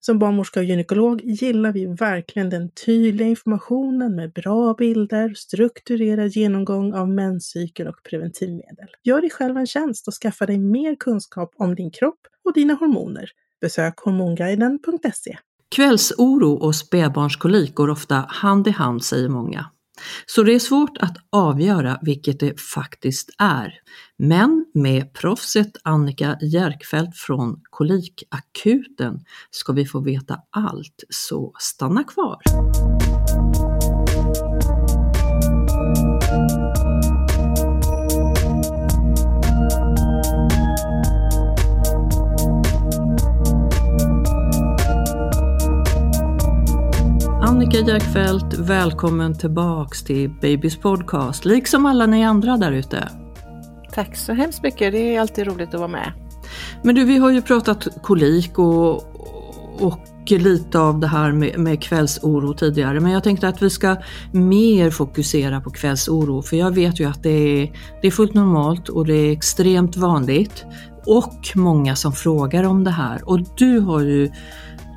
Som barnmorska och gynekolog gillar vi verkligen den tydliga informationen med bra bilder, strukturerad genomgång av menscykel och preventivmedel. Gör dig själv en tjänst och skaffa dig mer kunskap om din kropp och dina hormoner. Besök hormonguiden.se. Kvällsoro och spädbarnskolik går ofta hand i hand säger många. Så det är svårt att avgöra vilket det faktiskt är. Men med proffset Annika Järkfält från Kolikakuten ska vi få veta allt, så stanna kvar! Annika Järkfeldt, välkommen tillbaks till Babys podcast, liksom alla ni andra där ute. Tack så hemskt mycket, det är alltid roligt att vara med. Men du, vi har ju pratat kolik och, och lite av det här med, med kvällsoro tidigare, men jag tänkte att vi ska mer fokusera på kvällsoro, för jag vet ju att det är, det är fullt normalt och det är extremt vanligt och många som frågar om det här. Och du har ju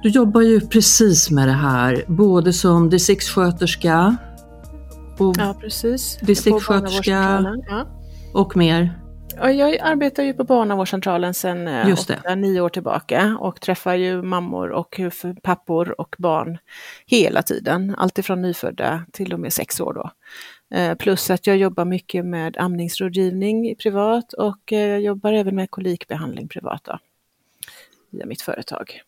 du jobbar ju precis med det här, både som distriktssköterska och ja, precis. distriktssköterska ja. och mer. Ja, jag arbetar ju på barnavårdscentralen sedan eh, åtta, nio år tillbaka och träffar ju mammor och pappor och barn hela tiden, alltifrån nyfödda till och med sex år då. Eh, plus att jag jobbar mycket med amningsrådgivning privat och eh, jobbar även med kolikbehandling privat då, via mitt företag.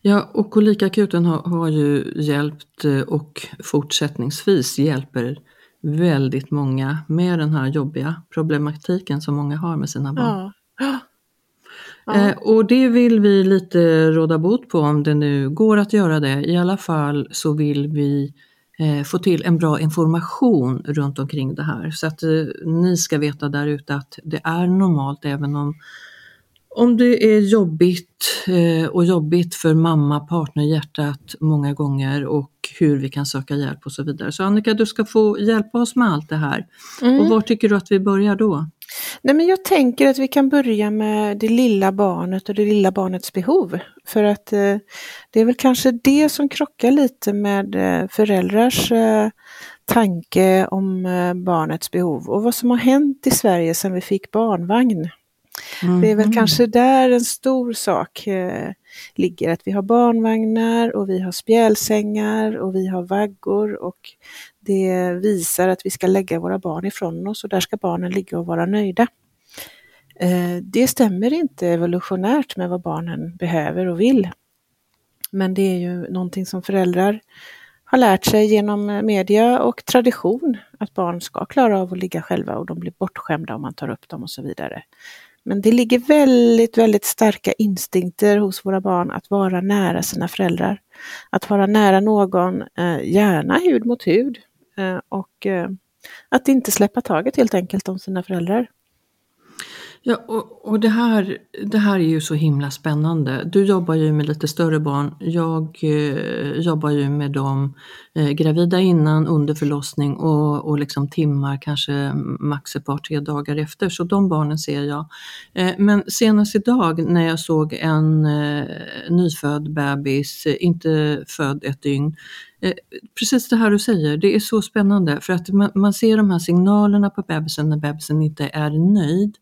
Ja, och Kolikakuten har, har ju hjälpt eh, och fortsättningsvis hjälper väldigt många med den här jobbiga problematiken som många har med sina barn. Ja. Ja. Eh, och det vill vi lite råda bot på om det nu går att göra det. I alla fall så vill vi eh, få till en bra information runt omkring det här så att ni ska veta där ute att det är normalt även om om det är jobbigt eh, och jobbigt för mamma, partner, hjärtat många gånger och hur vi kan söka hjälp och så vidare. Så Annika, du ska få hjälpa oss med allt det här. Mm. Och var tycker du att vi börjar då? Nej, men jag tänker att vi kan börja med det lilla barnet och det lilla barnets behov. För att eh, det är väl kanske det som krockar lite med eh, föräldrars eh, tanke om eh, barnets behov och vad som har hänt i Sverige sedan vi fick barnvagn. Mm. Det är väl mm. kanske där en stor sak eh, ligger, att vi har barnvagnar och vi har spjälsängar och vi har vaggor och det visar att vi ska lägga våra barn ifrån oss och där ska barnen ligga och vara nöjda. Eh, det stämmer inte evolutionärt med vad barnen behöver och vill. Men det är ju någonting som föräldrar har lärt sig genom media och tradition, att barn ska klara av att ligga själva och de blir bortskämda om man tar upp dem och så vidare. Men det ligger väldigt, väldigt starka instinkter hos våra barn att vara nära sina föräldrar. Att vara nära någon, eh, gärna hud mot hud. Eh, och eh, att inte släppa taget helt enkelt om sina föräldrar. Ja, och, och det, här, det här är ju så himla spännande. Du jobbar ju med lite större barn. Jag eh, jobbar ju med dem eh, gravida innan, under förlossning och, och liksom timmar, kanske max ett par, tre dagar efter. Så de barnen ser jag. Eh, men senast idag när jag såg en eh, nyfödd bebis, eh, inte född ett dygn, eh, precis det här du säger, det är så spännande för att man, man, ser de här signalerna på bebisen när bebisen inte är nöjd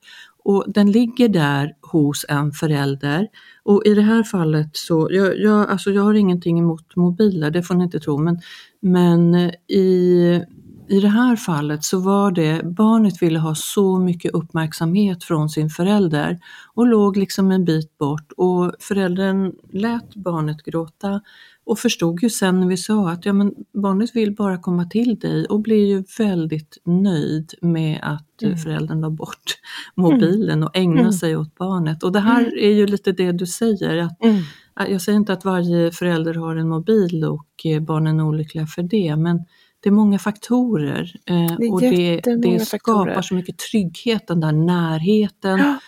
och den ligger där hos en förälder. Och i det här fallet så, jag, jag, alltså jag har ingenting emot mobiler, det får ni inte tro, men, men eh, i, i det här fallet så var det, barnet ville ha så mycket uppmärksamhet från sin förälder och låg liksom en bit bort och föräldern lät barnet gråta och förstod ju sen när vi sa att ja, men barnet vill bara komma till dig och blir ju väldigt nöjd med att mm. föräldern la bort mobilen och ägnar mm. sig åt barnet. Och det här mm. är ju lite det du säger. Att, mm. Jag säger inte att varje förälder har en mobil och eh, barnen är olyckliga för det, men det är många faktorer eh, det och det, det skapar så mycket trygghet, den där närheten ja.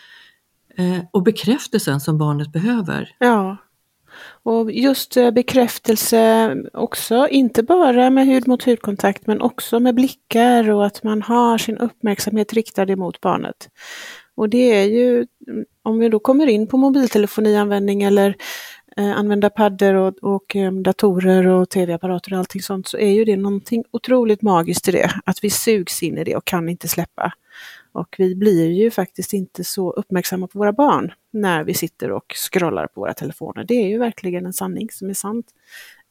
eh, och bekräftelsen som barnet behöver. Ja, och just eh, bekräftelse också, inte bara med hud mot hudkontakt men också med blickar och att man har sin uppmärksamhet riktad emot barnet. Och det är ju, om vi då kommer in på mobiltelefonianvändning eller eh, använda paddor och, och eh, datorer och tv-apparater och allting sånt så är ju det någonting otroligt magiskt i det, att vi sugs in i det och kan inte släppa. Och vi blir ju faktiskt inte så uppmärksamma på våra barn när vi sitter och scrollar på våra telefoner. Det är ju verkligen en sanning som är sant.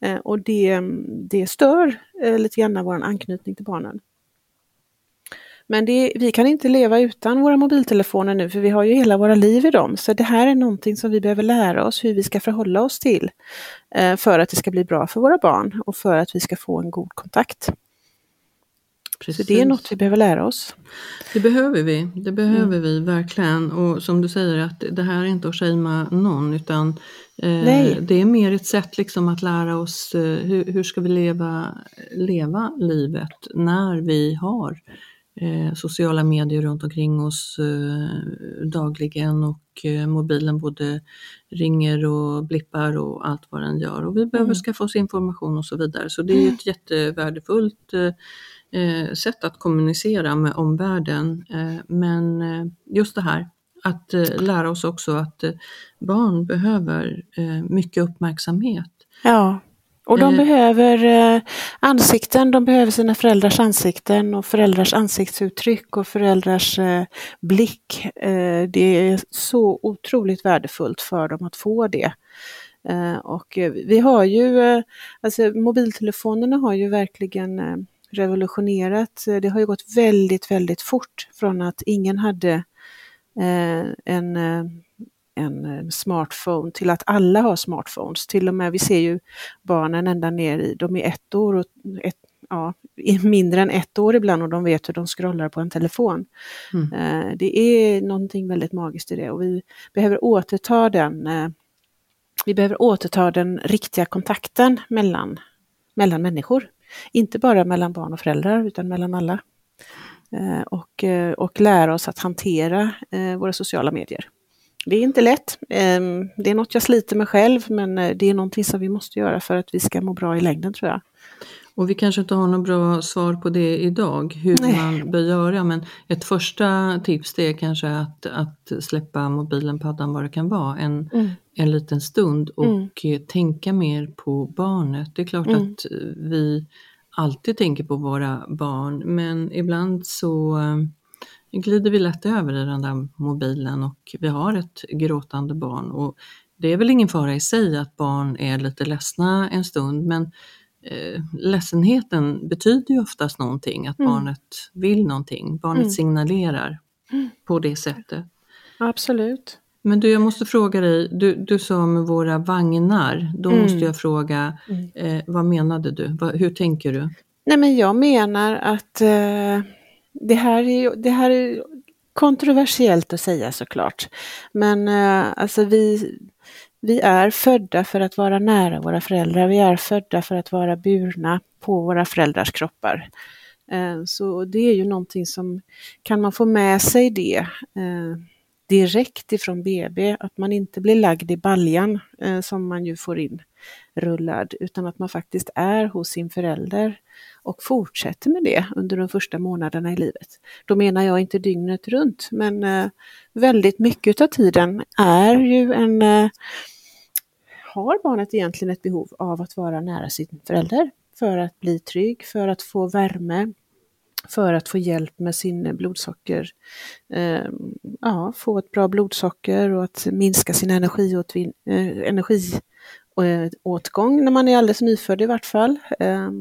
Eh, och det, det stör eh, lite grann vår anknytning till barnen. Men det, vi kan inte leva utan våra mobiltelefoner nu för vi har ju hela våra liv i dem. Så det här är någonting som vi behöver lära oss hur vi ska förhålla oss till eh, för att det ska bli bra för våra barn och för att vi ska få en god kontakt. Precis. Så det är något vi behöver lära oss. Det behöver vi, det behöver mm. vi verkligen. Och som du säger att det här är inte att shamea någon utan eh, det är mer ett sätt liksom att lära oss eh, hur, hur ska vi leva, leva livet när vi har eh, sociala medier runt omkring oss eh, dagligen och eh, mobilen både ringer och blippar och allt vad den gör. Och vi behöver mm. skaffa oss information och så vidare. Så det är ett jättevärdefullt eh, sätt att kommunicera med omvärlden. Eh, men eh, just det här att eh, lära oss också att eh, barn behöver mycket uppmärksamhet. Ja, och de behöver ansikten, de behöver sina föräldrars ansikten och föräldrars ansiktsuttryck och föräldrars blick. Det är så otroligt värdefullt för dem att få det. Och vi har ju, alltså mobiltelefonerna har ju verkligen revolutionerat. Det har ju gått väldigt, väldigt fort från att ingen hade eh, en, eh, en eh, smartphone till att alla har smartphones. Till och med, vi ser ju barnen ända ner i, de är ett år och ett, ja, mindre än ett år ibland och de vet hur de scrollar på en telefon. Mm. Det är någonting väldigt magiskt i det och vi behöver återta den vi behöver återta den riktiga kontakten mellan, mellan människor. Inte bara mellan barn och föräldrar utan mellan alla. Eh, och, eh, och lära oss att hantera eh, våra sociala medier. Det är inte lätt. Ehm, det är något jag sliter med själv men det är någonting som vi måste göra för att vi ska må bra i längden tror jag. Och vi kanske inte har något bra svar på det idag, hur Nej. man bör göra, men ett första tips det är kanske att, att släppa mobilen, paddan, vad det kan vara, en, mm. en liten stund och mm. tänka mer på barnet. Det är klart mm. att vi alltid tänker på våra barn, men ibland så eh, glider vi lätt över i den där mobilen och vi har ett gråtande barn. Och det är väl ingen fara i sig att barn är lite ledsna en stund, men eh, ledsenheten betyder ju oftast någonting, att mm. barnet vill någonting. Barnet mm. signalerar mm. på det sättet. Absolut. Men du, jag måste fråga dig, du, du sa med våra vagnar, då mm. måste jag fråga, mm. eh, vad menade du? Va, hur tänker du? Nej men jag menar att eh, det, här är, det här är kontroversiellt att säga såklart. Men eh, alltså vi, vi är födda för att vara nära våra föräldrar, vi är födda för att vara burna på våra föräldrars kroppar. Eh, så det är ju någonting som, kan man få med sig det eh, direkt ifrån BB, att man inte blir lagd i baljan eh, som man ju får in rullad, utan att man faktiskt är hos sin förälder och fortsätter med det under de första månaderna i livet. Då menar jag inte dygnet runt, men eh, väldigt mycket av tiden är ju en eh, har barnet egentligen ett behov av att vara nära sin förälder för att bli trygg, för att få värme, för att få hjälp med sin blodsocker, eh, ja, få ett bra blodsocker och att minska sin energiåtvin, eh, energiåtgång eh, när man är alldeles nyfödd i vart fall. Eh,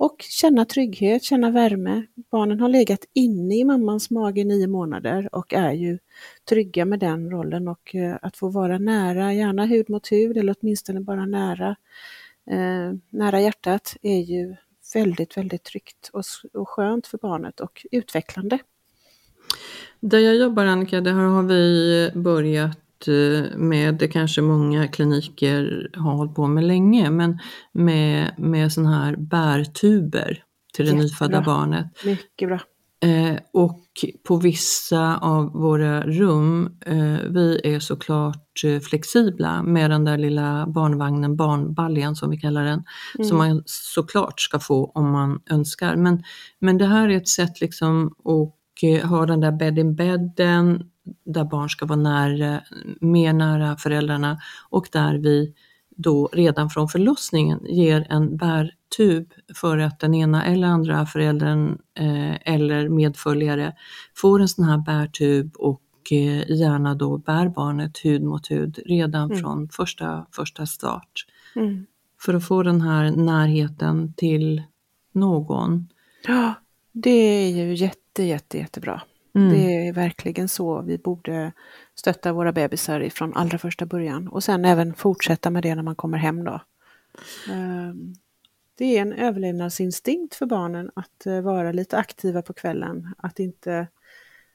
och känna trygghet, känna värme. Barnen har legat inne i mammans mage i nio månader och är ju trygga med den rollen och eh, att få vara nära, gärna hud mot hud eller åtminstone bara nära, eh, nära hjärtat är ju väldigt, väldigt tryggt och, och skönt för barnet och utvecklande. Där jag jobbar Annika, där har vi börjat Eh, med, det kanske många kliniker har hållit på med länge, men med, med sådana här bärtuber till det Jättebra. nyfödda barnet. Mycket bra. Eh, och på vissa av våra rum, eh, vi är såklart eh, flexibla med den där lilla barnvagnen, barnbaljan som vi kallar den, mm. som man såklart ska få om man önskar. Men, men det här är ett sätt liksom att eh, ha den där bed in bedden, där barn ska vara nära, mer nära föräldrarna och där vi då redan från förlossningen ger en bärtub för att den ena eller andra föräldern eh, eller medföljare får en sån här bärtub och eh, gärna då bär barnet hud mot hud redan mm. från första, första start. Mm. För att få den här närheten till någon. Ja, det är ju jätte, jätte, jättebra. Mm. Det är verkligen så vi borde stötta våra bebisar ifrån allra första början och sen även fortsätta med det när man kommer hem då. Ehm, det är en överlevnadsinstinkt för barnen att eh, vara lite aktiva på kvällen, att inte,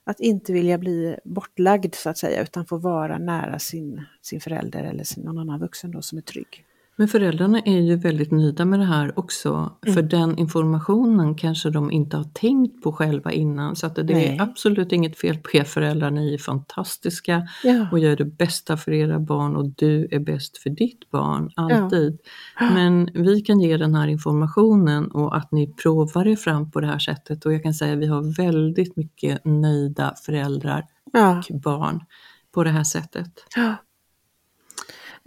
att inte vilja bli bortlagd så att säga utan få vara nära sin, sin förälder eller sin, någon annan vuxen då som är trygg. Men föräldrarna är ju väldigt nöjda med det här också. Mm. För den informationen kanske de inte har tänkt på själva innan. Så att det Nej. är absolut inget fel på er föräldrar, ni är fantastiska ja. och gör det bästa för era barn och du är bäst för ditt barn, alltid. Ja. Men vi kan ge den här informationen och att ni provar er fram på det här sättet. Och jag kan säga att vi har väldigt mycket nöjda föräldrar ja. och barn på det här sättet.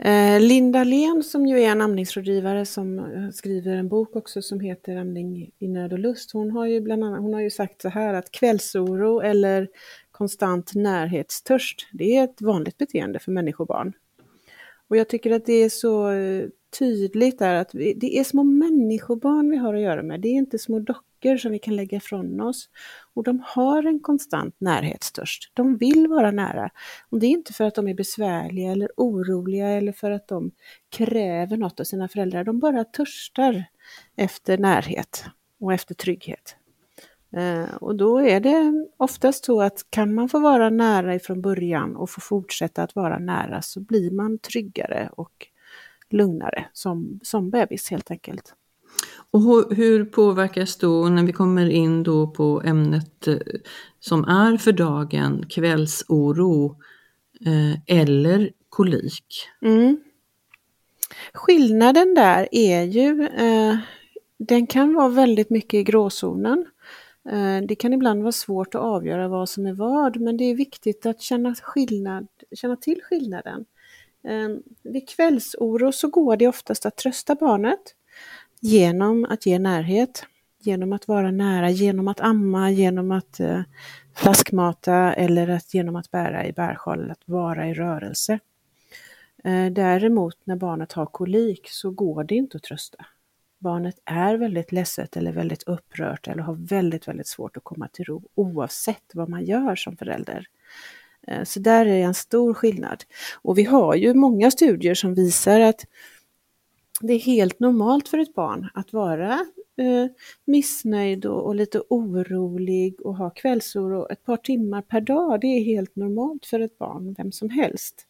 Eh, Linda Len som ju är en amningsrådgivare som eh, skriver en bok också som heter Amning i nöd och lust. Hon har ju bland annat hon har ju sagt så här att kvällsoro eller konstant närhetstörst, det är ett vanligt beteende för människobarn. Och jag tycker att det är så eh, tydligt där att vi, det är små människobarn vi har att göra med. Det är inte små dockor som vi kan lägga ifrån oss. Och de har en konstant närhetstörst. De vill vara nära. Och det är inte för att de är besvärliga eller oroliga eller för att de kräver något av sina föräldrar. De bara törstar efter närhet och efter trygghet. Eh, och då är det oftast så att kan man få vara nära ifrån början och få fortsätta att vara nära så blir man tryggare och lugnare som, som bebis helt enkelt. Och hur påverkas då, när vi kommer in då på ämnet eh, som är för dagen, kvällsoro eh, eller kolik? Mm. Skillnaden där är ju, eh, den kan vara väldigt mycket i gråzonen. Eh, det kan ibland vara svårt att avgöra vad som är vad, men det är viktigt att känna, skillnad, känna till skillnaden. Eh, vid kvällsoro så går det oftast att trösta barnet genom att ge närhet, genom att vara nära, genom att amma, genom att eh, flaskmata eller att, genom att bära i bärsjal, att vara i rörelse. Eh, däremot när barnet har kolik så går det inte att trösta. Barnet är väldigt ledset eller väldigt upprört eller har väldigt, väldigt svårt att komma till ro oavsett vad man gör som förälder. Eh, så där är en stor skillnad. Och vi har ju många studier som visar att det är helt normalt för ett barn att vara eh, missnöjd och, och, lite orolig och ha kvällsoro ett par timmar per dag. Det är helt normalt för ett barn, vem som helst.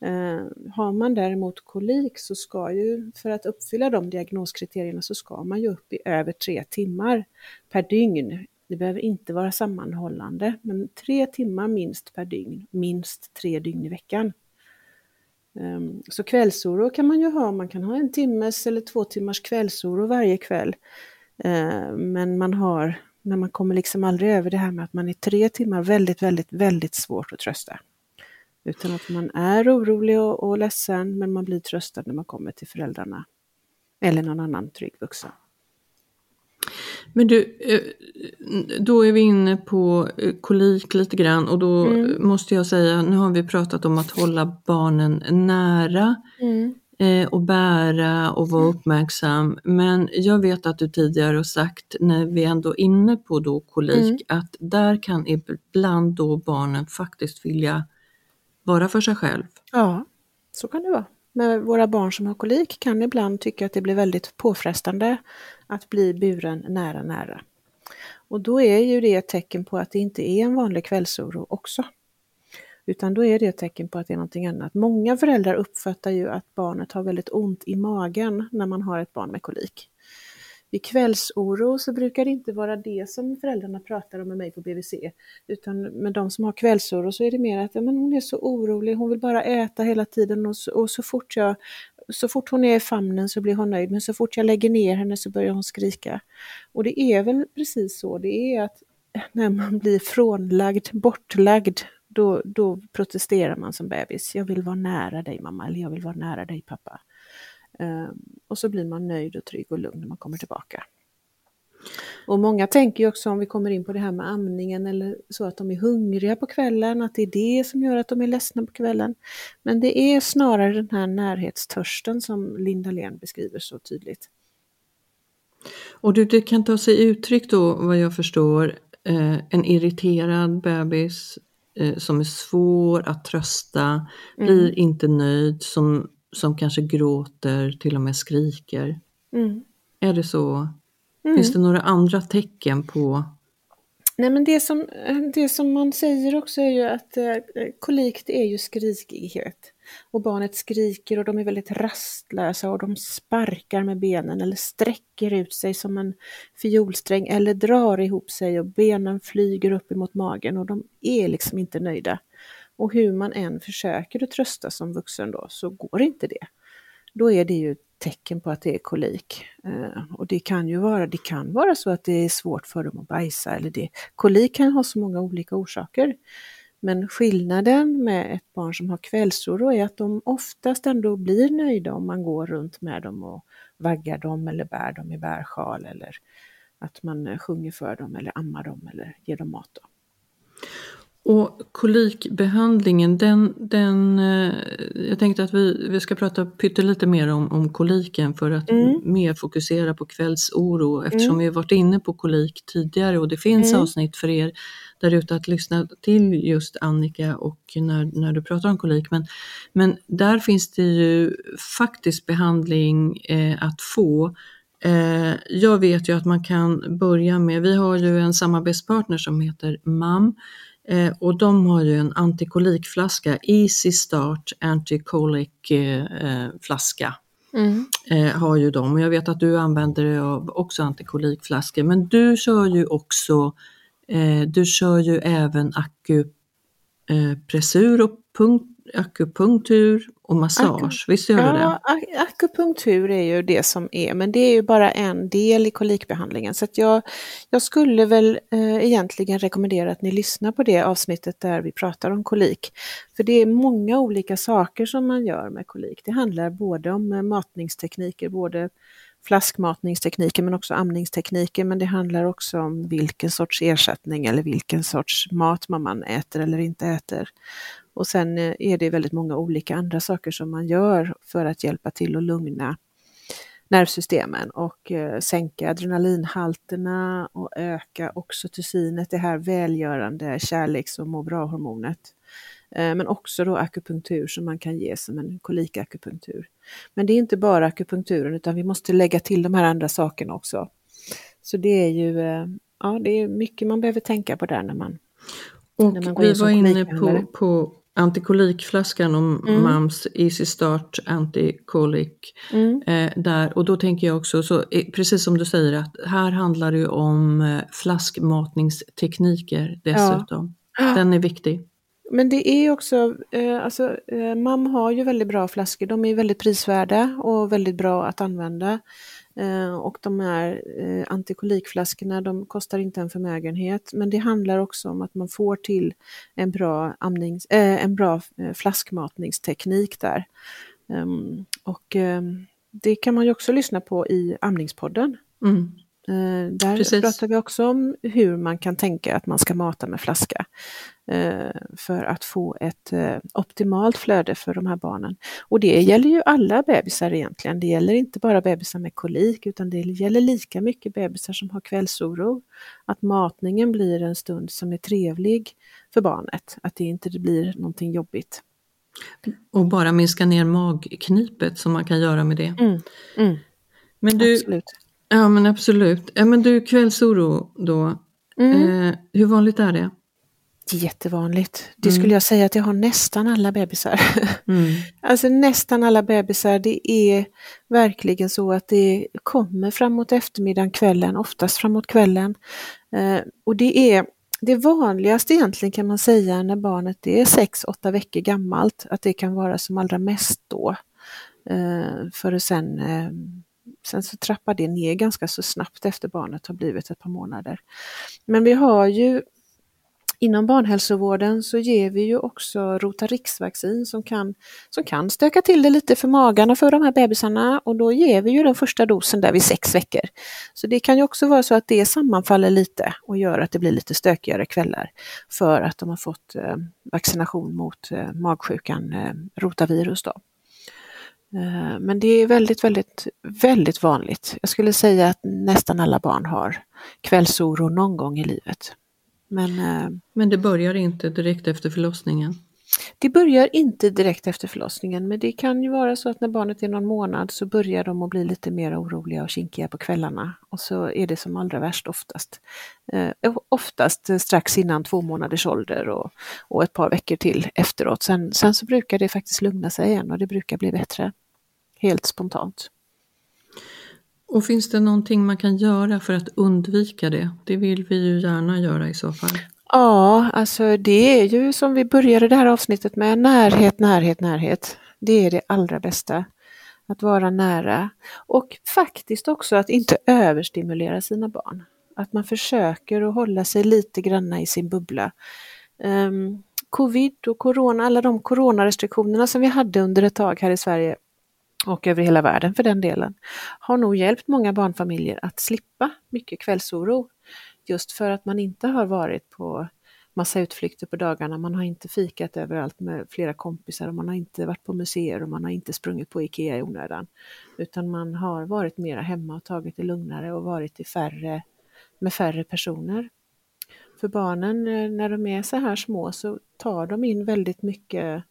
Eh, har man däremot kolik så ska ju, för att uppfylla de diagnoskriterierna, så ska man ju upp i över tre timmar per dygn. Det behöver inte vara sammanhållande, men tre timmar minst per dygn, minst tre dygn i veckan. Ehm, så kvällsoro kan man ju ha, man kan ha en timmes eller två timmars kvällsoro varje kväll. Ehm, men man har, när man kommer liksom aldrig över det här med att man är tre timmar väldigt, väldigt, väldigt svårt att trösta. Utan att man är orolig och, och ledsen men man blir tröstad när man kommer till föräldrarna. Eller någon annan trygg vuxen. Men du, eh, då är vi inne på eh, kolik lite grann och då mm. måste jag säga, nu har vi pratat om att hålla barnen nära mm. Eh, och bära och vara mm. uppmärksam. Men jag vet att du tidigare har sagt, när vi ändå är inne på då kolik, mm. att där kan ibland då barnen faktiskt vilja vara för sig själv. Ja, så kan det vara. Men våra barn som har kolik kan ibland tycka att det blir väldigt påfrestande att bli buren nära, nära. Och då är ju det ett tecken på att det inte är en vanlig kvällsoro också. Utan då är det ett tecken på att det är någonting annat. Många föräldrar uppfattar ju att barnet har väldigt ont i magen när man har ett barn med kolik. Vid kvällsoro så brukar det inte vara det som föräldrarna pratar om med mig på BVC. Utan med de som har kvällsoro så är det mer att ja, men hon är så orolig, hon vill bara äta hela tiden och så, och så fort jag så fort hon är i famnen så blir hon nöjd, men så fort jag lägger ner henne så börjar hon skrika. Och det är väl precis så, det är att när man blir frånlagd, bortlagd, då, då protesterar man som bebis. Jag vill vara nära dig mamma, eller jag vill vara nära dig pappa. Um, och så blir man nöjd och trygg och lugn när man kommer tillbaka. Och många tänker ju också om vi kommer in på det här med amningen eller så att de är hungriga på kvällen, att det är det som gör att de är ledsna på kvällen. Men det är snarare den här närhetstörsten som Linda Len beskriver så tydligt. Och du, det kan ta sig uttryck då vad jag förstår, eh, en irriterad bebis eh, som är svår att trösta, mm. blir inte nöjd, som, som kanske gråter, till och med skriker. Mm. Är det så? Mm. Finns det några andra tecken på Nej men det som, det som man säger också är ju att eh, kolik är ju skrikighet. Och barnet skriker och de är väldigt rastlösa och de sparkar med benen eller sträcker ut sig som en fiolsträng eller drar ihop sig och benen flyger upp emot magen och de är liksom inte nöjda. Och hur man än försöker att trösta som vuxen då så går inte det. Då är det ju tecken på att det är kolik. Eh, och det kan ju vara, det kan vara så att det är svårt för dem att bajsa eller det. Kolik kan ha så många olika orsaker. Men skillnaden med ett barn som har kvällsoro är att de oftast ändå blir nöjda om man går runt med dem och vaggar dem eller bär dem i bärsjal eller att man sjunger för dem eller ammar dem eller ger dem mat. Då. Och kolikbehandlingen, den, den, eh, jag tänkte att vi, vi ska prata pyttelite mer om, om koliken för att mm. mer fokusera på kvällsoro eftersom mm. vi har varit inne på kolik tidigare och det finns mm. avsnitt för er där ute att lyssna till just Annika och när, när du pratar om kolik. Men, men där finns det ju faktiskt behandling eh, att få eh, jag vet ju att man kan börja med, vi har ju en samarbetspartner som heter MAM Eh, och de har ju en antikolikflaska, Easy Start Anticolic eh, flaska. Mm. Eh, har ju de och jag vet att du använder dig av också antikolikflaskor men du kör ju också, eh, du kör ju även akupressur och akupunktur och massage, Aku visst gör ja, du det? Akupunktur är ju det som är, men det är ju bara en del i kolikbehandlingen. Så att jag, jag skulle väl eh, egentligen rekommendera att ni lyssnar på det avsnittet där vi pratar om kolik. För det är många olika saker som man gör med kolik. Det handlar både om eh, matningstekniker, både flaskmatningstekniker men också amningstekniker. Men det handlar också om vilken sorts ersättning eller vilken sorts mat man äter eller inte äter. Och sen eh, är det väldigt många olika andra saker som man gör för att hjälpa till att lugna nervsystemen och eh, sänka adrenalinhalterna och öka oxytocinet, det här välgörande kärleks och må bra-hormonet. Eh, men också då akupunktur som man kan ge som en kolikakupunktur. Men det är inte bara akupunkturen utan vi måste lägga till de här andra sakerna också. Så det är ju ja, det är mycket man behöver tänka på där när man, och när man går in vi var inne på, på antikolikflaskan och mm. MAMS Easy Start Anticolic. Mm. Eh, där, och då tänker jag också, så, eh, precis som du säger, att här handlar det om eh, flaskmatningstekniker dessutom. Ja. Den är viktig. Men det är också, eh, alltså eh, MAM har ju väldigt bra flaskor, de är väldigt prisvärda och väldigt bra att använda. Eh, och de här eh, antikolikflaskorna, de kostar inte en förmögenhet, men det handlar också om att man får till en bra, amnings, eh, en bra eh, flaskmatningsteknik där. Ehm, och ehm, det kan man ju också lyssna på i Amningspodden. Mm. Eh, där Precis. pratar vi också om hur man kan tänka att man ska mata med flaska eh, för att få ett eh, optimalt flöde för de här barnen. Och det gäller ju alla bebisar egentligen. Det gäller inte bara bebisar med kolik utan det gäller lika mycket bebisar som har kvällsoro. Att matningen blir en stund som är trevlig för barnet, att det inte blir någonting jobbigt. Och bara minska ner magknipet som man kan göra med det. Mm, mm. Men du, Absolut. Ja men absolut. Ja, men du, kvällsoro då. Mm. Eh, hur vanligt är det? Jättevanligt. Det skulle mm. jag säga att jag har nästan alla bebisar. Mm. alltså nästan alla bebisar, det är verkligen så att det kommer framåt eftermiddagen, kvällen, oftast framåt kvällen. Eh, och det är det vanligaste egentligen kan man säga när barnet är 6-8 veckor gammalt, att det kan vara som allra mest då. Eh, för att sen eh, Sen så trappar det ner ganska så snabbt efter barnet har blivit ett par månader. Men vi har ju Inom barnhälsovården så ger vi ju också Rotarixvaccin som kan, som kan stöka till det lite för magarna för de här bebisarna och då ger vi ju den första dosen där vid sex veckor. Så det kan ju också vara så att det sammanfaller lite och gör att det blir lite stökigare kvällar för att de har fått eh, vaccination mot eh, magsjukan eh, rotavirus. Då. Eh, men det är väldigt, väldigt, väldigt vanligt. Jag skulle säga att nästan alla barn har kvällsoro någon gång i livet. Men, eh, men det börjar inte direkt efter förlossningen? Det börjar inte direkt efter förlossningen men det kan ju vara så att när barnet är någon månad så börjar de att bli lite mer oroliga och kinkiga på kvällarna och så är det som allra värst oftast. Eh, oftast strax innan två månaders ålder och, och ett par veckor till efteråt. Sen, sen så brukar det faktiskt lugna sig igen och det brukar bli bättre. Helt spontant. Och finns det någonting man kan göra för att undvika det? Det vill vi ju gärna göra i så fall. Ja, alltså det är ju som vi började det här avsnittet med, närhet, närhet, närhet. Det är det allra bästa. Att vara nära. Och faktiskt också att inte överstimulera sina barn. Att man försöker att hålla sig lite granna i sin bubbla. Um, Covid och corona, alla de coronarestriktionerna som vi hade under ett tag här i Sverige och över hela världen för den delen, har nog hjälpt många barnfamiljer att slippa mycket kvällsoro. Just för att man inte har varit på massa utflykter på dagarna, man har inte fikat överallt med flera kompisar och man har inte varit på museer och man har inte sprungit på IKEA i onödan. Utan man har varit mera hemma och tagit det lugnare och varit i färre, med färre personer. För barnen, eh, när de är så här små, så tar de in väldigt mycket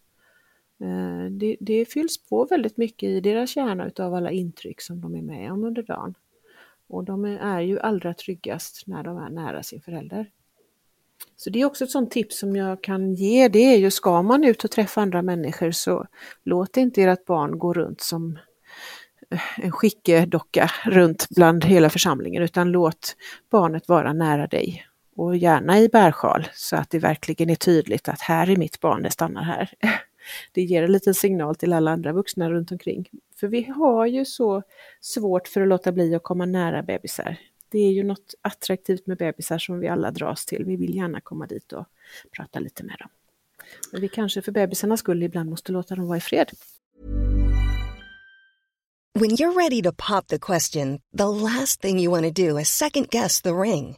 Eh, det, det fylls på väldigt mycket i deras hjärna utav alla intryck som de är med om under dagen. Och de är ju allra tryggast när de är nära sin förälder. Så det är också ett sånt tips som jag kan ge, det är ju ska man ut och träffa andra människor så låt inte ert barn gå runt som eh, en skickedocka runt bland hela församlingen utan låt barnet vara nära dig och gärna i bärsjal så att det verkligen är tydligt att här är mitt barn, det stannar här. det ger en liten signal till alla andra vuxna runt omkring. För vi har ju så svårt för att låta bli att komma nära bebisar. Det är ju något attraktivt med bebisar som vi alla dras till. Vi vill gärna komma dit och prata lite med dem. Men vi kanske för bebisarnas skull ibland måste låta dem vara i fred. When you're ready to pop the question, the last thing you want to do is second guess the ring.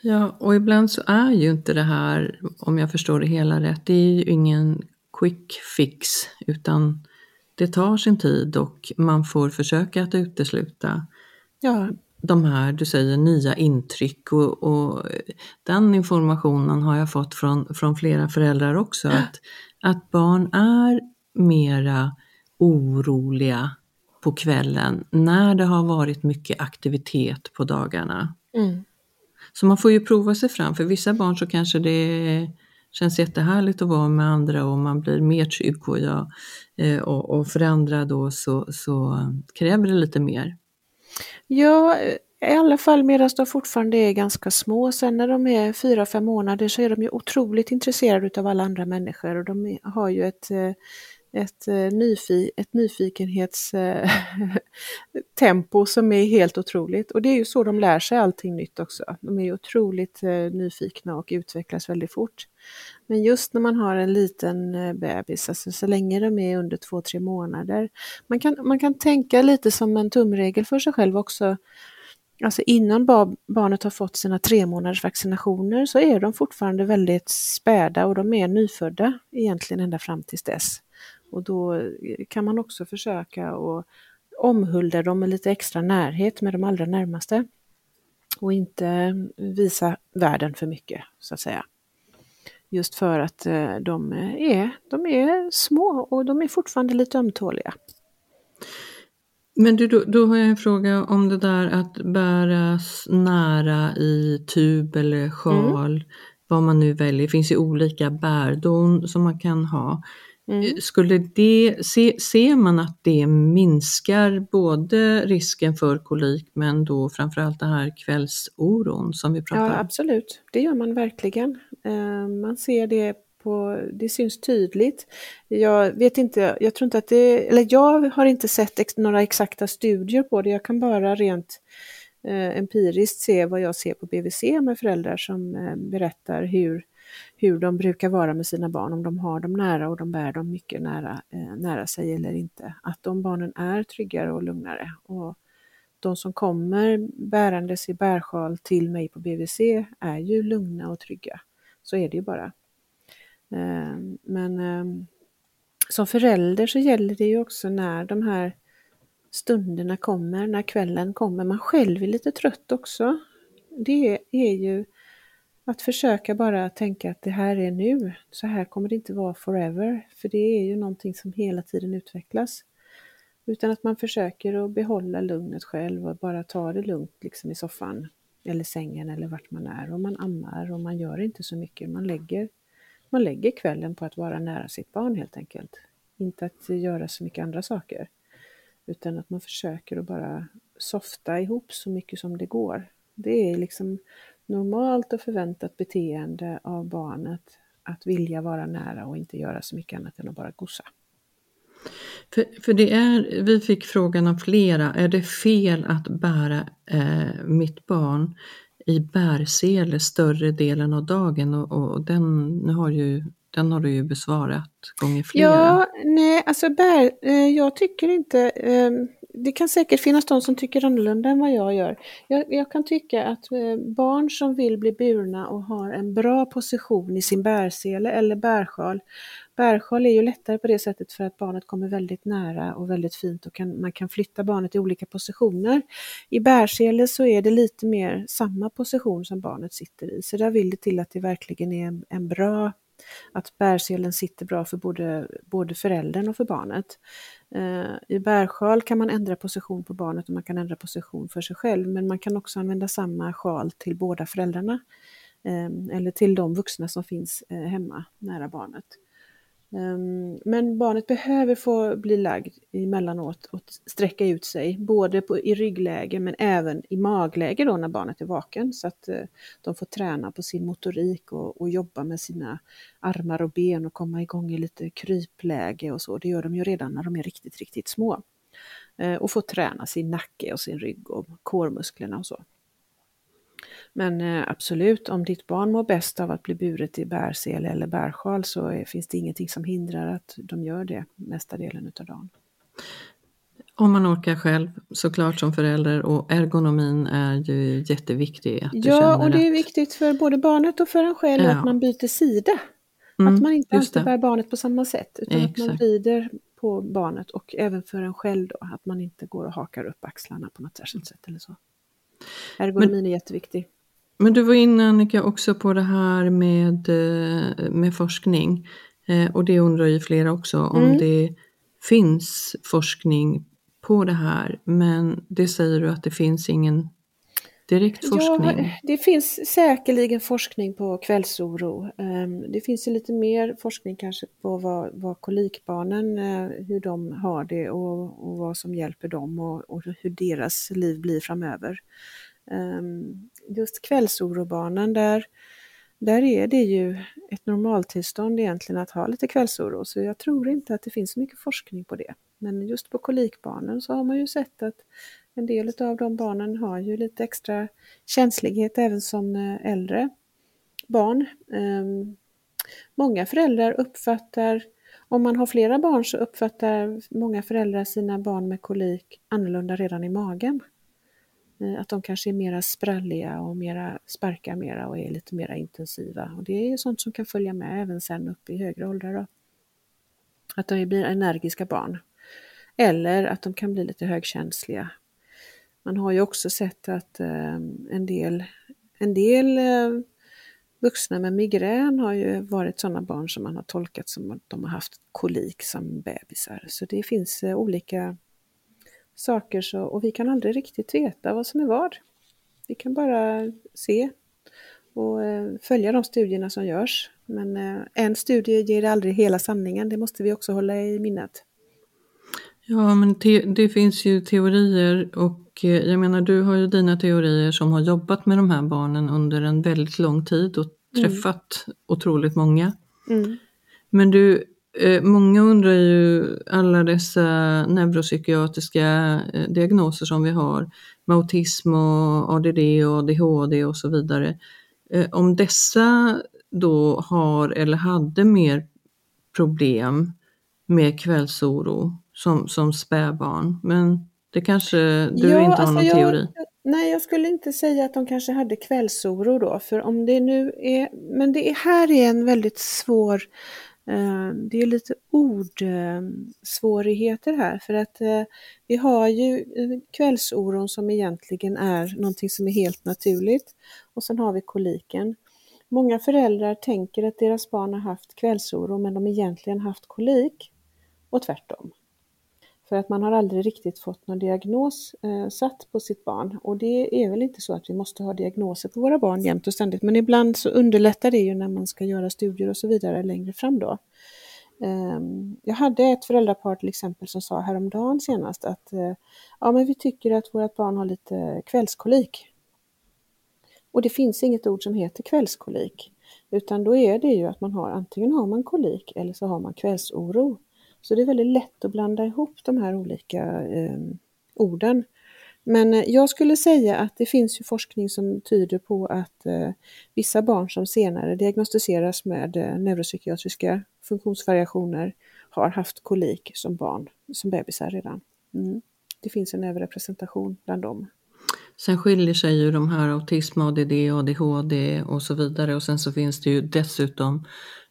Ja, och ibland så är ju inte det här, om jag förstår det hela rätt, det är ju ingen quick fix, utan det tar sin tid och man får försöka att utesluta Ja, de här, du säger, nya intryck och, och den informationen har jag fått från, från flera föräldrar också, att, att barn är mera oroliga på kvällen när det har varit mycket aktivitet på dagarna. mm. Så man får ju prova sig fram. För vissa barn så kanske det känns jättehärligt att vara med andra och man blir mer trygg. Och, jag, eh, och, och för andra då så, så kräver det lite mer. Ja, i alla fall medan de fortfarande är ganska små. Sen när de är fyra, fem månader så är de ju otroligt intresserade av alla andra människor och de har ju ett, eh, ett, eh, nyfi, ett nyfikenhetstempo som är helt otroligt. Och det är ju så de lär sig allting nytt också. De är ju otroligt eh, nyfikna och utvecklas väldigt fort. Men just när man har en liten eh, bebis, alltså så länge de är under två, tre månader. Man kan, man kan tänka lite som en tumregel för sig själv också. Alltså innan barnet har fått sina tre månaders vaccinationer så är de fortfarande väldigt späda och de är nyfödda egentligen ända fram tills dess. Och då eh, kan man också försöka att omhulda dem med lite extra närhet med de allra närmaste. Och inte visa världen för mycket så att säga. Just för att eh, de är, de är små och de är fortfarande lite ömtåliga. Men du, då, då har jag en fråga om det där att bäras nära i tub eller sjal, vad man nu väljer. Det finns ju olika bärdon som man kan ha. Mm. Skulle det, se, ser man att det minskar både risken för kolik men då framförallt det här kvällsoron som vi pratar Ja, om? absolut. Det gör man verkligen. Eh, Man ser det på, det syns tydligt. Jag vet inte, jag tror inte att det, eller jag har inte sett ex, några exakta studier på det. Jag kan bara rent eh, empiriskt se vad jag ser på BVC med föräldrar som eh, berättar hur, hur de brukar vara med sina barn, om de har dem nära och de bär dem mycket nära, eh, nära sig eller inte. Att de barnen är tryggare och lugnare. Och de som kommer bärandes i bärsjal till mig på BVC är ju lugna och trygga. Så är det ju bara. Eh, Men eh, som förälder så gäller det ju också när de här stunderna kommer, när kvällen kommer. Man själv är lite trött också. Det är ju att försöka bara tänka att det här är nu. Så här kommer det inte vara forever. För det är ju någonting som hela tiden utvecklas. Utan att man försöker att behålla lugnet själv och bara ta det lugnt liksom i soffan eller sängen eller vart man är. Och man ammar och man gör inte så mycket. Man lägger, man lägger kvällen på att vara nära sitt barn helt enkelt. Inte att göra så mycket andra saker. Utan att man försöker att bara softa ihop så mycket som det går. Det är liksom normalt och förväntat beteende av barnet att vilja vara nära och inte göra så mycket annat än att bara gossa. För, för det är, vi fick frågan av flera, är det fel att bära eh, mitt barn i bärsele större delen av dagen? Och, och den, nu har ju, den har du ju besvarat gånger flera. Ja, nej, alltså bär, eh, jag tycker inte, eh, det kan säkert finnas de som tycker annorlunda än vad jag gör. Jag, jag kan tycka att eh, barn som vill bli burna och har en bra position i sin bärsele eller bärsjal, bärsjal är ju lättare på det sättet för att barnet kommer väldigt nära och väldigt fint och kan, man kan flytta barnet i olika positioner. I bärsele så är det lite mer samma position som barnet sitter i, så där vill det till att det verkligen är en, en bra att bärselen sitter bra för både, både föräldern och för barnet. Eh, I bärsjal kan man ändra position på barnet och man kan ändra position för sig själv, men man kan också använda samma sjal till båda föräldrarna. Eh, eller till de vuxna som finns eh, hemma nära barnet. Ehm, men barnet behöver få bli lagd emellanåt och sträcka ut sig, både på, i ryggläge men även i magläge då när barnet är vaken så att eh, de får träna på sin motorik och, och jobba med sina armar och ben och komma igång i lite krypläge och så. Det gör de ju redan när de är riktigt, riktigt små. Ehm, och få träna sin nacke och sin rygg och kårmusklerna och så. Men eh, absolut, om ditt barn mår bäst av att bli buret i bärsele eller bärsjal så är, finns det ingenting som hindrar att de gör det mesta delen utav dagen. Om man orkar själv såklart som förälder och ergonomin är ju jätteviktig. Att ja, och det är viktigt för både barnet och för en själv ja. att man byter sida. Mm, att man inte alltid bär barnet på samma sätt utan Exakt. att man vrider på barnet och även för en själv då, att man inte går och hakar upp axlarna på något särskilt sätt eller så. Ergonomin Men, är jätteviktig. Men du var inne Annika också på det här med, eh, med forskning eh, och det undrar ju flera också om mm. det finns forskning på det här men det säger du att det finns ingen direkt forskning? Ja, det finns säkerligen forskning på kvällsoro. Ehm, det finns ju lite mer forskning kanske på vad, vad kolikbarnen, eh, hur de har det och, och vad som hjälper dem och, och hur deras liv blir framöver. Ehm, just kvällsorobarnen, där, där är det ju ett normaltillstånd egentligen att ha lite kvällsoro, så jag tror inte att det finns så mycket forskning på det. Men just på kolikbarnen så har man ju sett att en del av de barnen har ju lite extra känslighet även som eh, äldre barn. Ehm, många föräldrar uppfattar, om man har flera barn så uppfattar många föräldrar sina barn med kolik annorlunda redan i magen. Eh, att de kanske är mera spralliga och mera, sparkar mera och är lite mera intensiva. Och det är sånt som kan följa med även sen upp i högre åldrar. Då. Att de blir energiska barn. Eller att de kan bli lite högkänsliga. Man har ju också sett att eh, en del, en del eh, vuxna med migrän har ju varit sådana barn som man har tolkat som att de har haft kolik som bebisar. Så det finns olika saker så, och vi kan aldrig riktigt veta vad som är vad. Vi kan bara se och eh, följa de studierna som görs. Men eh, en studie ger aldrig hela sanningen, det måste vi också hålla i minnet. Ja, men det finns ju teorier och eh, jag menar du har ju dina teorier som har jobbat med de här barnen under en väldigt lång tid och mm. träffat mm. otroligt många. Mm. Men du, många undrar ju alla dessa neuropsykiatriska eh, diagnoser som vi har med autism och ADD och ADHD och så vidare. Eh, om dessa då har eller hade mer problem med kvällsoro som, som spädbarn. Men det kanske du ja, inte har alltså någon jag, teori? Nej, jag skulle inte säga att de kanske hade kvällsoro då, för om det nu är, men det är, här är en väldigt svår Eh, Eh, det är lite ordsvårigheter eh, här för att eh, vi har ju kvällsoron som egentligen är någonting som är helt naturligt och sen har vi koliken. Många föräldrar tänker att deras barn har haft kvällsoro men de egentligen haft kolik och tvärtom. För att man har aldrig riktigt fått någon diagnos eh, satt på sitt barn. Och det är väl inte så att vi måste ha diagnoser på våra barn jämt och ständigt, men ibland så underlättar det ju när man ska göra studier och så vidare längre fram då. Eh, jag hade ett föräldrapar till exempel som sa häromdagen senast att eh, ja, men vi tycker att vårt barn har lite kvällskolik. Och det finns inget ord som heter kvällskolik, utan då är det ju att man har antingen har man kolik eller så har man kvällsoro. Så det är väldigt lätt att blanda ihop de här olika eh, orden. Men eh, jag skulle säga att det finns ju forskning som tyder på att eh, vissa barn som senare diagnostiseras med eh, neuropsykiatriska funktionsvariationer har haft kolik som barn, som bebisar redan. Mm. Det finns en överrepresentation bland dem. Sen skiljer sig ju de här autism, ADD, ADHD och så vidare och sen så finns det ju dessutom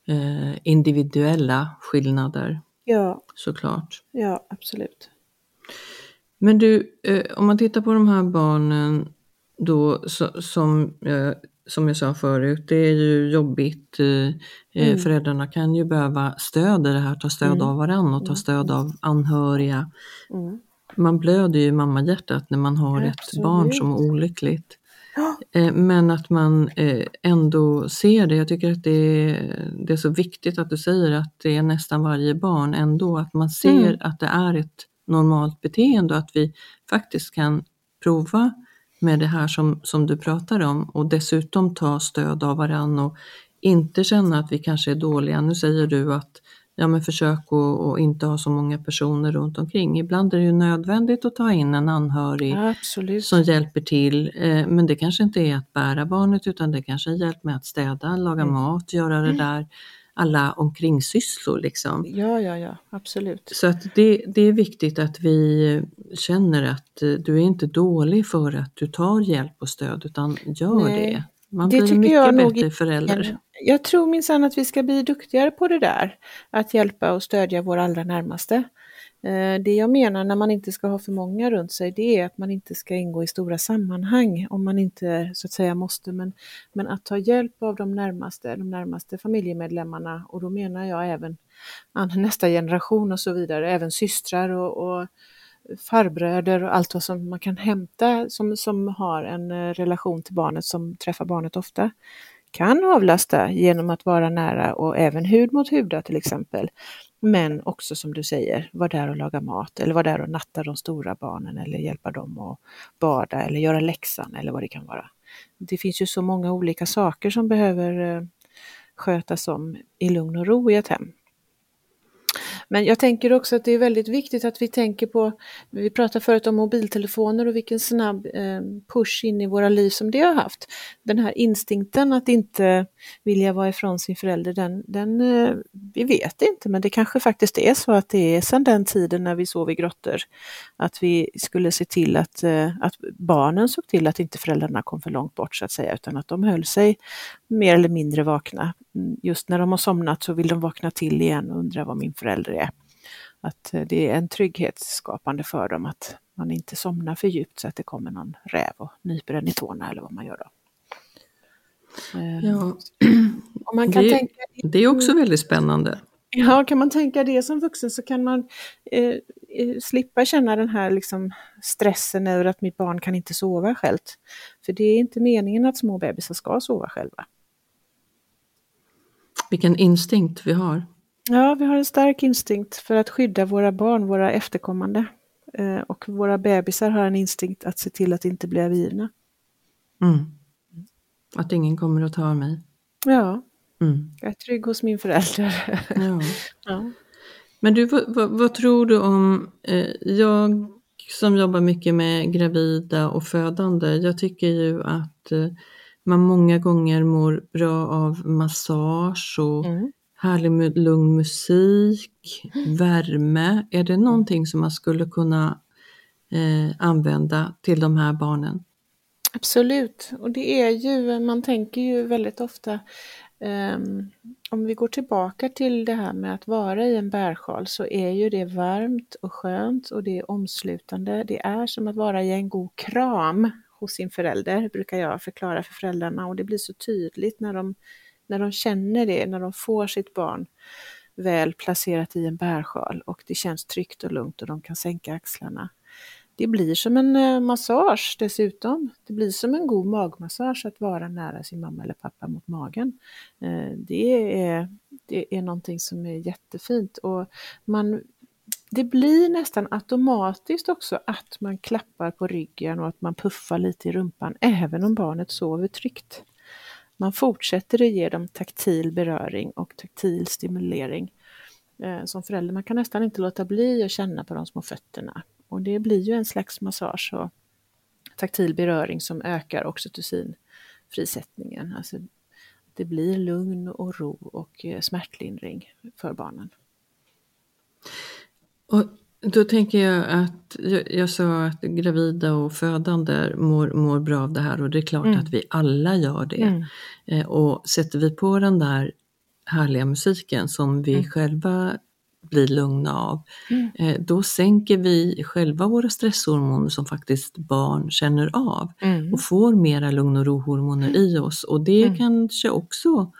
eh, individuella skillnader Ja. Såklart. Ja, absolut. Men du, eh, om man tittar på de här barnen då så, som, eh, som jag sa förut, det är ju jobbigt. Eh, eh mm. Föräldrarna kan ju behöva stöd i det här, ta stöd mm. av varandra och ta mm. stöd av anhöriga. Mm. Man blöder ju i mammahjärtat när man har Absolut. ett barn som är olyckligt. Eh, men att man eh, ändå ser det. Jag tycker att det är, det är så viktigt att du säger att det är nästan varje barn ändå, att man ser mm. att det är ett normalt beteende och att vi faktiskt kan prova med det här som, som du pratar om och dessutom ta stöd av varann och inte känna att vi kanske är dåliga. Nu säger du att ja, men försök att inte ha så många personer runt omkring. Ibland är det ju nödvändigt att ta in en anhörig ja, som hjälper till. Eh, men det kanske inte är att bära barnet utan det kanske är hjälp med att städa, laga mm. mat, göra det mm. där alla omkringsysslor. Liksom. Ja, ja, ja, absolut. Så att det, det är viktigt att vi känner att eh, du är inte dålig för att du tar hjälp och stöd utan gör Nej. det. Man det blir mycket bättre nog, förälder. Jag tror minsann att vi ska bli duktigare på det där, att hjälpa och stödja våra allra närmaste. Eh, det jag menar när man inte ska ha för många runt sig, det är att man inte ska ingå i stora sammanhang om man inte så att säga måste, men, men att ta hjälp av de närmaste, de närmaste familjemedlemmarna och då menar jag även nästa generation och så vidare, även systrar och, och farbröder och allt vad som man kan hämta som, som har en eh, relation till barnet som träffar barnet ofta kan avlasta genom att vara nära och även hud mot hud till exempel. Men också som du säger, vara där och laga mat eller vara där och natta de stora barnen eller hjälpa dem att bada eller göra läxan eller vad det kan vara. Det finns ju så många olika saker som behöver eh, skötas om i lugn och ro i ett hem. Men jag tänker också att det är väldigt viktigt att vi tänker på, vi pratade förut om mobiltelefoner och vilken snabb eh, push in i våra liv som det har haft. Den här instinkten att inte vilja vara ifrån sin förälder, den, den eh, vi vet inte, men det kanske faktiskt är så att det är sedan den tiden när vi sov i grottor, att vi skulle se till att, eh, att barnen såg till att inte föräldrarna kom för långt bort så att säga, utan att de höll sig mer eller mindre vakna. Mm, just när de har somnat så vill de vakna till igen och undra vad min förälder är. Att eh, det är en trygghetsskapande för dem att man inte somnar för djupt så att det kommer någon räv och nyper en i tårna eller vad man gör då. Ja. man kan det, tänka, det är också väldigt spännande. Ja, kan man tänka det som vuxen så kan man eh, eh, slippa känna den här liksom, stressen över att mitt barn kan inte sova självt. För det är inte meningen att små bebisar ska sova själva. Vilken instinkt vi har. Ja, vi har en stark instinkt för att skydda våra barn, våra efterkommande. Eh, och våra bebisar har en instinkt att se till att inte bli övergivna. Mm. Att ingen kommer att ta mig. Ja, mm. jag är trygg hos min förälder. Ja. ja. Men du, vad, vad, vad, tror du om, eh, jag som jobbar mycket med gravida och födande, jag tycker ju att eh, man många gånger mår bra av massage och mm. härlig lugn musik, mm. värme. Är det någonting som man skulle kunna eh, använda till de här barnen? Absolut, och det är ju, man tänker ju väldigt ofta um, om vi går tillbaka till det här med att vara i en bärsjal så är ju det varmt och skönt och det är omslutande. Det är som att vara i en god kram hos sin förälder, brukar jag förklara för föräldrarna och det blir så tydligt när de, när de känner det, när de får sitt barn väl placerat i en bärsjal och det känns tryggt och lugnt och de kan sänka axlarna. Det blir som en eh, massage dessutom. Det blir som en god magmassage att vara nära sin mamma eller pappa mot magen. Eh, det är, det är någonting som är jättefint och man det blir nästan automatiskt också att man klappar på ryggen och att man puffar lite i rumpan även om barnet sover tryggt. Man fortsätter att ge dem taktil beröring och taktil stimulering. Eh, som förälder man kan nästan inte låta bli att känna på de små fötterna. Och det blir ju en slags massage och taktil beröring som ökar oxytocinfrisättningen. Alltså det blir lugn och ro och eh, smärtlindring för barnen. Och då tänker jag att, jag, jag, sa att gravida och födande mår, mår bra av det här och det är klart mm. att vi alla gör det. Mm. Eh, och sätter vi på den där härliga musiken som vi mm. själva blir lugna av, mm. eh, då sänker vi själva våra stresshormoner som faktiskt barn känner av mm. och får mera lugn och rohormoner i oss och det mm. kanske också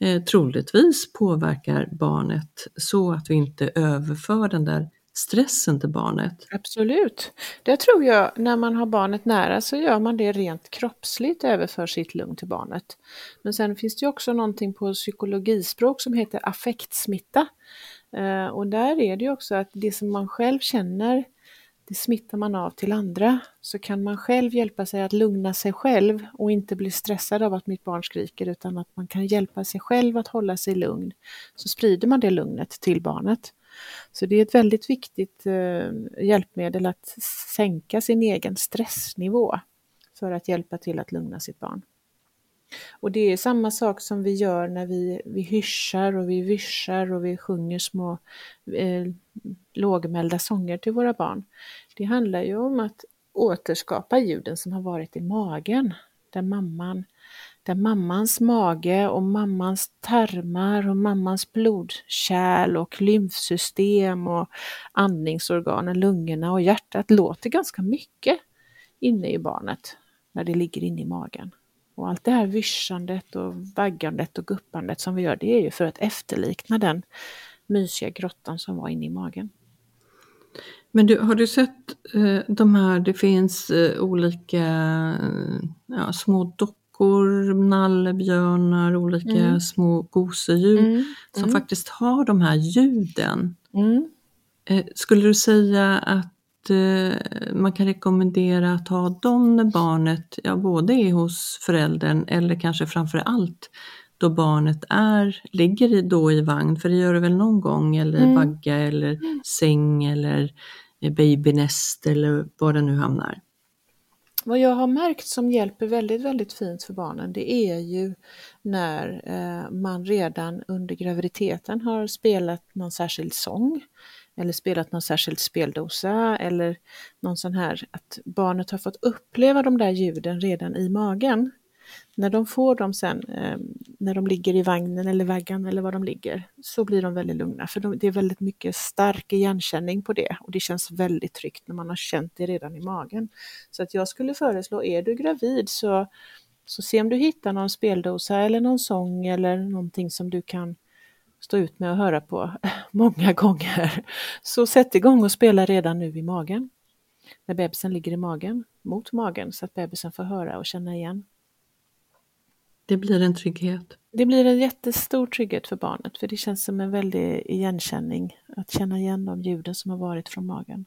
eh, troligtvis påverkar barnet så att vi inte överför den där stressen till barnet. Absolut. Det tror jag, när man har barnet nära så gör man det rent kroppsligt överför sitt lugn till barnet. Men sen finns det också någonting på psykologispråk som heter affektsmitta. Eh, och där är det ju också att det som man själv känner, det smittar man av till andra. Så kan man själv hjälpa sig att lugna sig själv och inte bli stressad av att mitt barn skriker utan att man kan hjälpa sig själv att hålla sig lugn. Så sprider man det lugnet till barnet. Så det är ett väldigt viktigt eh, hjälpmedel att sänka sin egen stressnivå för att hjälpa till att lugna sitt barn. Och det är samma sak som vi gör när vi, vi hyschar och vi vyschar och vi sjunger små eh, lågmälda sånger till våra barn. Det handlar ju om att återskapa ljuden som har varit i magen, där mamman där mammans mage och mammans tarmar och mammans blodkärl och lymfsystem och andningsorganen, lungorna och hjärtat låter ganska mycket inne i barnet när det ligger inne i magen. Och allt det här vyschandet och vaggandet och guppandet som vi gör, det är ju för att efterlikna den mysiga grottan som var inne i magen. Men du, har du sett eh, de här, det finns eh, olika eh, ja, små dockor nallebjörnar, olika mm. små gosedjur mm. som mm. faktiskt har de här ljuden. Mm. Eh, skulle du säga att man kan rekommendera att ha dem när barnet, ja både är hos föräldern eller kanske framför allt då barnet är, ligger i, då i vagn, för det gör det väl någon gång, eller mm. vagga eller mm. säng eller babynest eller var det nu hamnar. Vad jag har märkt som hjälper väldigt, väldigt fint för barnen det är ju när eh, man redan under graviditeten har spelat någon särskild sång eller spelat någon särskild speldosa eller någon sån här att barnet har fått uppleva de där ljuden redan i magen när de får dem sen, ehm, när de ligger i vagnen eller vaggan eller var de ligger, så blir de väldigt lugna. För de, det är väldigt mycket stark igenkänning på det och det känns väldigt tryggt när man har känt det redan i magen. Så att jag skulle föreslå, är du gravid så, så se om du hittar någon speldosa eller någon sång eller någonting som du kan stå ut med att höra på många gånger. Så sätt igång och spela redan nu i magen. När bebisen ligger i magen, mot magen, så att bebisen får höra och känna igen. Det blir en trygghet. Det blir en jättestor trygghet för barnet för det känns som en väldig igenkänning att känna igen de ljuden som har varit från magen.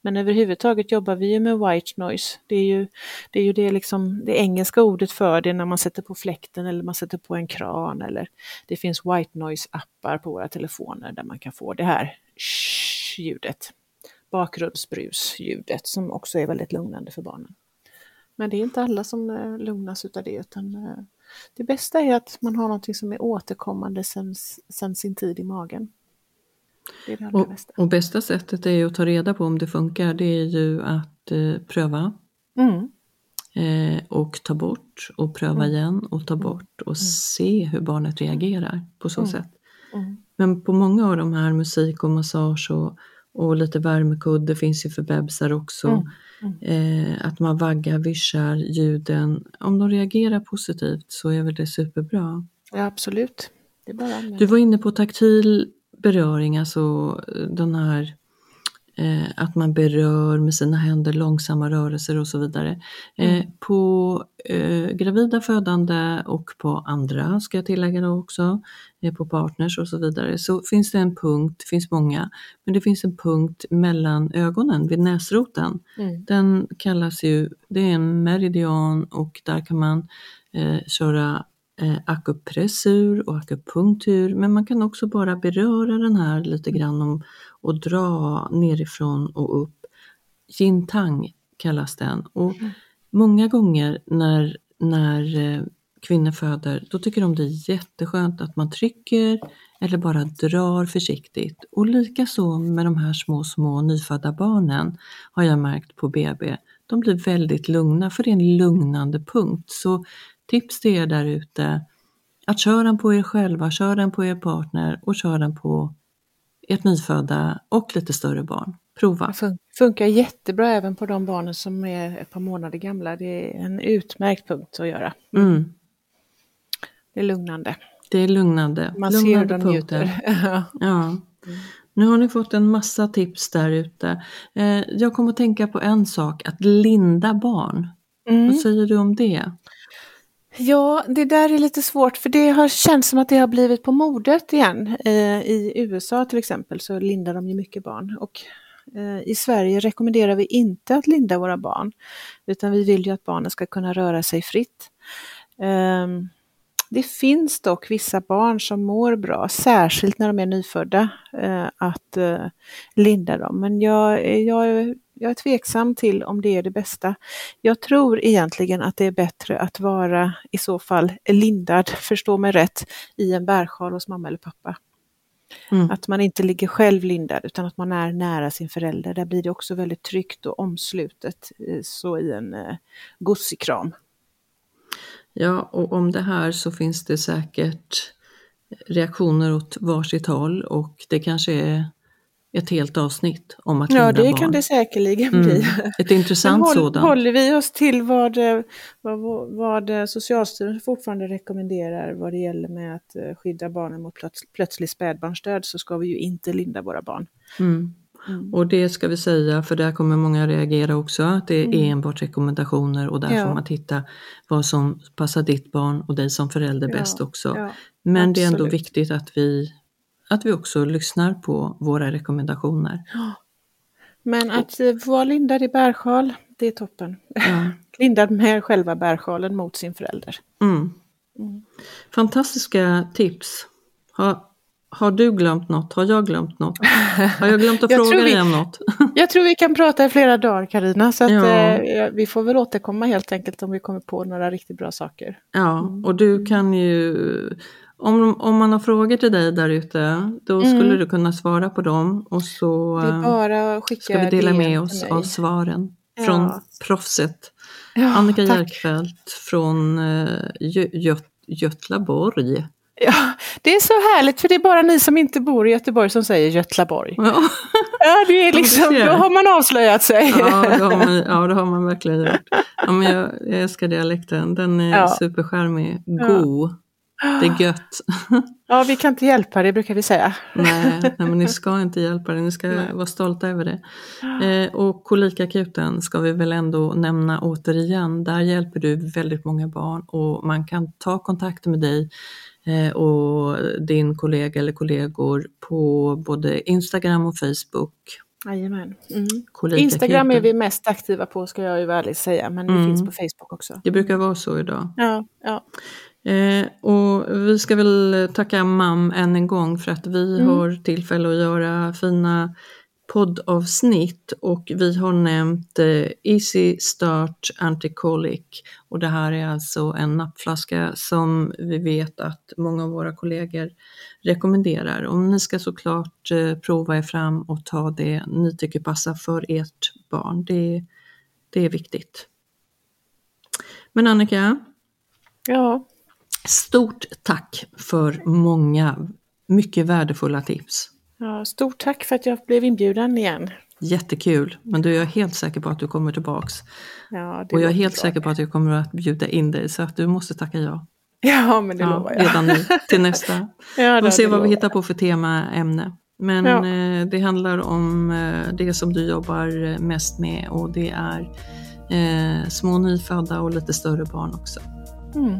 Men överhuvudtaget jobbar vi ju med white noise. Det är ju det, är ju det, liksom, det engelska ordet för det när man sätter på fläkten eller man sätter på en kran eller det finns white noise appar på våra telefoner där man kan få det här ljudet, bakgrundsbrusljudet som också är väldigt lugnande för barnen. Men det är inte alla som eh, lugnas utav det utan eh, det bästa är att man har något som är återkommande sedan sen sin tid i magen. Det och, bästa. och bästa sättet är att ta reda på om det funkar, det är ju att eh, pröva. Mm. Eh, och ta bort och pröva mm. igen och ta bort och mm. se hur barnet reagerar på så mm. sätt. Mm. Men på många av de här musik och massage och, och lite värmekudde finns ju för bebisar också. Mm. Eh, att man vaggar, vischar ljuden. Om de reagerar positivt så är väl det superbra. Ja, absolut. du var inne på taktil beröring, alltså den här eh, att man berör med sina händer, långsamma rörelser och så vidare. Eh, mm. på eh, gravida födande och på andra, ska jag tillägga då också, eh, på partners och så vidare, så finns det en punkt, det finns många, men det finns en punkt mellan ögonen vid näsroten. Mm. Den kallas ju, det är en meridian och där kan man eh, köra eh, akupressur och akupunktur, men man kan också bara beröra den här lite grann om, och dra nerifrån och upp. Yin Tang kallas den och mm. många gånger när, när eh, kvinnor föder, då tycker de det är jätteskönt att man trycker eller bara drar försiktigt. Och likaså med de här små, små nyfödda barnen har jag märkt på BB. De blir väldigt lugna för det är en lugnande punkt. Så tips till er där ute att köra den på er själva, kör den på er partner och kör den på ert nyfödda och lite större barn. Prova! Det funkar jättebra även på de barnen som är ett par månader gamla. Det är en utmärkt punkt att göra. Mm. Det är lugnande. Det är lugnande. Man lugnande ser hur de njuter. ja. Mm. Nu har ni fått en massa tips där ute. Eh, jag kommer att tänka på en sak, att linda barn. Mm. Vad säger du om det? Ja, det där är lite svårt för det har känts som att det har blivit på modet igen. Eh, I USA till exempel så lindar de ju mycket barn och eh, i Sverige rekommenderar vi inte att linda våra barn utan vi vill ju att barnen ska kunna röra sig fritt. Eh, det finns dock vissa barn som mår bra, särskilt när de är nyfödda, eh, att eh, linda dem. Men jag, jag jag är tveksam till om det är det bästa. Jag tror egentligen att det är bättre att vara i så fall lindad, förstå mig rätt, i en bärsjal hos mamma eller pappa. Mm. Att man inte ligger själv lindad utan att man är nära sin förälder. Där blir det också väldigt tryggt och omslutet så i en eh, gosig kram. Ja, och om det här så finns det säkert reaktioner åt varsitt håll och det kanske är ett helt avsnitt om att Ja, det barn. kan det säkerligen mm. bli. Ett intressant håll, sådant. Håller vi oss till vad, vad, vad Socialstyrelsen fortfarande rekommenderar vad det gäller med att eh, skydda barnen mot plöts, plötslig spädbarnsdöd så ska vi ju inte linda våra barn. Mm. Mm. Och det ska vi säga, för där kommer många reagera också, att det är mm. enbart rekommendationer och där ja. får man titta vad som passar ditt barn och dig som förälder ja. bäst också. Ja. Men Absolut. det är ändå viktigt att vi att vi också lyssnar på våra rekommendationer. Men att eh, vara lindad i bärsjal, det är toppen. Ja. lindad med själva bärsjalen mot sin förälder. Mm. Mm. Fantastiska tips. Har, har du glömt något? Har jag glömt något? Har jag glömt att jag fråga dig om något? jag tror vi kan prata i flera dagar Karina så att, ja. eh, vi får väl återkomma helt enkelt om vi kommer på några riktigt bra saker. Ja, mm. och du kan ju om, om man har frågor till dig där ute, då mm. skulle du kunna svara på dem och så skicka ska vi dela med oss av svaren ja. från proffset. Ja, Annika Jerkfeldt från uh, Göt Götlaborg. Ja, det är så härligt för det är bara ni som inte bor i Göteborg som säger Götlaborg. Ja, ja det är liksom, då har man avslöjat sig. Ja, det har man, ja, det har man verkligen gjort. Ja, men jag, jag älskar dialekten, den är ja. superskärmig, god. Det är gött. Ja, vi kan inte hjälpa det brukar vi säga. Nej, nej men ni ska inte hjälpa det, ni ska nej. vara stolta över det. Eh, och Kolikakuten ska vi väl ändå nämna återigen. Där hjälper du väldigt många barn och man kan ta kontakt med dig eh, och din kollega eller kollegor på både Instagram och Facebook. Jajamän. Mm. Instagram är vi mest aktiva på ska jag ju ärligt säga, men vi mm. finns på Facebook också. Det brukar vara så idag. Ja, ja. Eh, och vi ska väl tacka MAM än en gång för att vi mm. har tillfälle att göra fina poddavsnitt och vi har nämnt eh, Easy Start Anticolic och det här är alltså en nappflaska som vi vet att många av våra kollegor rekommenderar. Och ni ska såklart eh, prova er fram och ta det ni tycker passar för ert barn. Det, det är viktigt. Men Annika? Ja? Stort tack för många mycket värdefulla tips. Ja, stort tack för att jag blev inbjuden igen. Jättekul, men du är helt säker på att du kommer tillbaks. Ja, och jag är helt bra. säker på att jag kommer att bjuda in dig så att du måste tacka ja. Ja, men det ja, lovar jag. Redan nu till nästa. ja, och se vad vi hittar på för temaämne. Men ja. eh, det handlar om eh, det som du jobbar mest med och det är eh, små nyfödda och lite större barn också. Mm.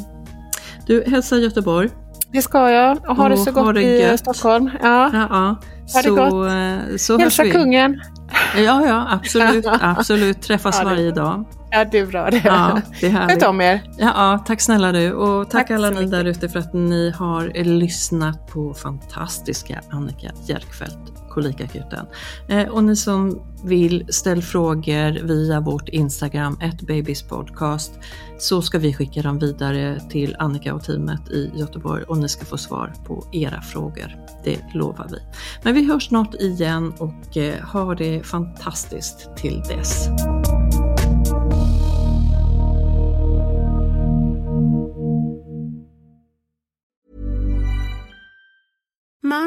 Du, hälsa Göteborg. Det ska jag. Och ha och det så gott det i Stockholm. Ja. Ja, ja. Ha så, det gott. Eh, så Hälsa kungen. Ja, ja, absolut. absolut. Träffas ja, varje dag. Ja, det är bra det. Ja, det är härligt. Sköt om er. Ja, ja, tack snälla du. Och tack, tack alla ni där ute för att ni har lyssnat på fantastiska Annika Jerkfeldt Kolikakuten. Eh, och ni som vill ställ frågor via vårt Instagram, ett så ska vi skicka dem vidare till Annika och teamet i Göteborg och ni ska få svar på era frågor. Det lovar vi. Men vi hörs snart igen och eh, ha det fantastiskt till dess.